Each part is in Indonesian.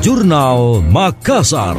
Jurnal Makassar.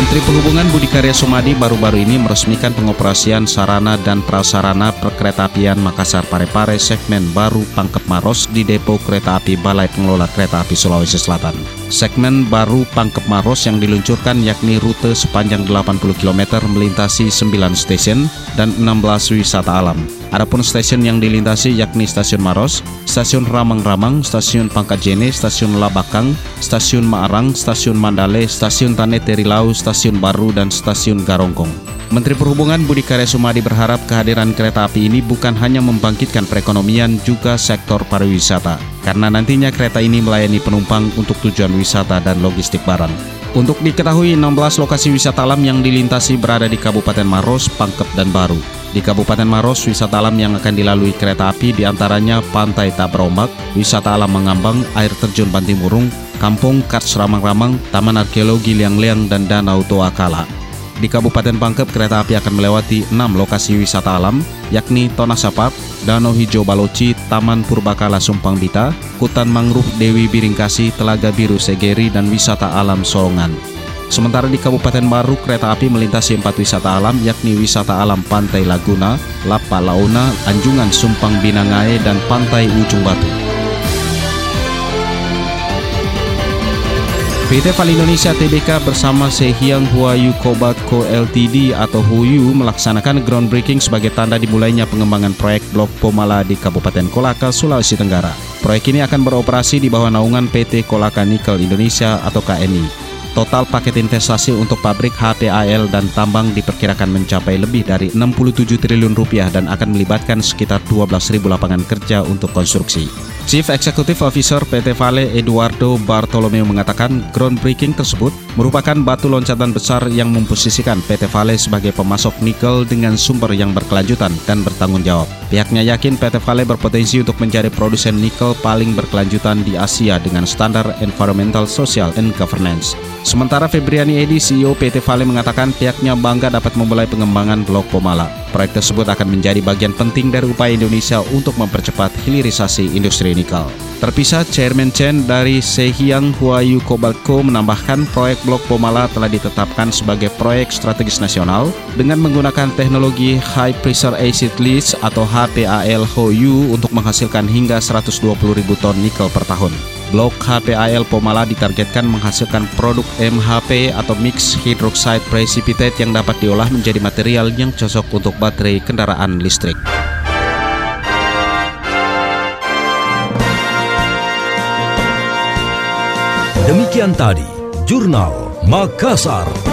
Menteri Perhubungan Budi Karya Sumadi baru-baru ini meresmikan pengoperasian sarana dan prasarana perkeretaapian Makassar Parepare segmen baru Pangkep Maros di depo kereta api Balai Pengelola Kereta Api Sulawesi Selatan. Segmen baru Pangkep Maros yang diluncurkan yakni rute sepanjang 80 km melintasi 9 stasiun dan 16 wisata alam. Adapun stasiun yang dilintasi yakni Stasiun Maros, Stasiun Ramang-Ramang, Stasiun Pangkat Jene, Stasiun Labakang, Stasiun Maarang, Stasiun Mandale, Stasiun Tane Terilau, Stasiun Baru, dan Stasiun Garongkong. Menteri Perhubungan Budi Karya Sumadi berharap kehadiran kereta api ini bukan hanya membangkitkan perekonomian juga sektor pariwisata, karena nantinya kereta ini melayani penumpang untuk tujuan wisata dan logistik barang. Untuk diketahui, 16 lokasi wisata alam yang dilintasi berada di Kabupaten Maros, Pangkep, dan Baru. Di Kabupaten Maros, wisata alam yang akan dilalui kereta api di antaranya Pantai Tak Berombak, Wisata Alam Mengambang, Air Terjun Bantimurung, Kampung Kars Ramang-Ramang, Taman Arkeologi Liang-Liang, dan Danau Toa Kala. Di Kabupaten Pangkep, kereta api akan melewati 6 lokasi wisata alam, yakni Tonasapap, Danau Hijau Baloci, Taman Purbakala Sumpang Bita, Hutan Mangrove Dewi Biringkasi, Telaga Biru Segeri, dan Wisata Alam Sorongan. Sementara di Kabupaten Baru, kereta api melintasi empat wisata alam yakni wisata alam Pantai Laguna, Lapa Launa, Anjungan Sumpang Binangae, dan Pantai Ujung Batu. PT Pal Indonesia Tbk bersama Sehiang Huayu Kobatko Ltd atau Huyu melaksanakan groundbreaking sebagai tanda dimulainya pengembangan proyek Blok Pomala di Kabupaten Kolaka, Sulawesi Tenggara. Proyek ini akan beroperasi di bawah naungan PT Kolaka Nikel Indonesia atau KNI. Total paket investasi untuk pabrik HPAL dan tambang diperkirakan mencapai lebih dari 67 triliun rupiah dan akan melibatkan sekitar 12.000 lapangan kerja untuk konstruksi. Chief Executive Officer PT Vale Eduardo Bartolomeo mengatakan groundbreaking tersebut merupakan batu loncatan besar yang memposisikan PT Vale sebagai pemasok nikel dengan sumber yang berkelanjutan dan bertanggung jawab. Pihaknya yakin PT Vale berpotensi untuk menjadi produsen nikel paling berkelanjutan di Asia dengan standar environmental, social, and governance. Sementara Febriani Edi, CEO PT Vale mengatakan pihaknya bangga dapat memulai pengembangan Blok Pomala. Proyek tersebut akan menjadi bagian penting dari upaya Indonesia untuk mempercepat hilirisasi industri nikel. Terpisah, Chairman Chen dari Sehiang Huayu Cobaltco menambahkan proyek Blok Pomala telah ditetapkan sebagai proyek strategis nasional dengan menggunakan teknologi High Pressure Acid Leach atau HPAL HOU untuk menghasilkan hingga 120 ribu ton nikel per tahun. Blok HPAL Pomala ditargetkan menghasilkan produk MHP atau Mixed Hydroxide Precipitate yang dapat diolah menjadi material yang cocok untuk baterai kendaraan listrik. Demikian tadi, Jurnal Makassar.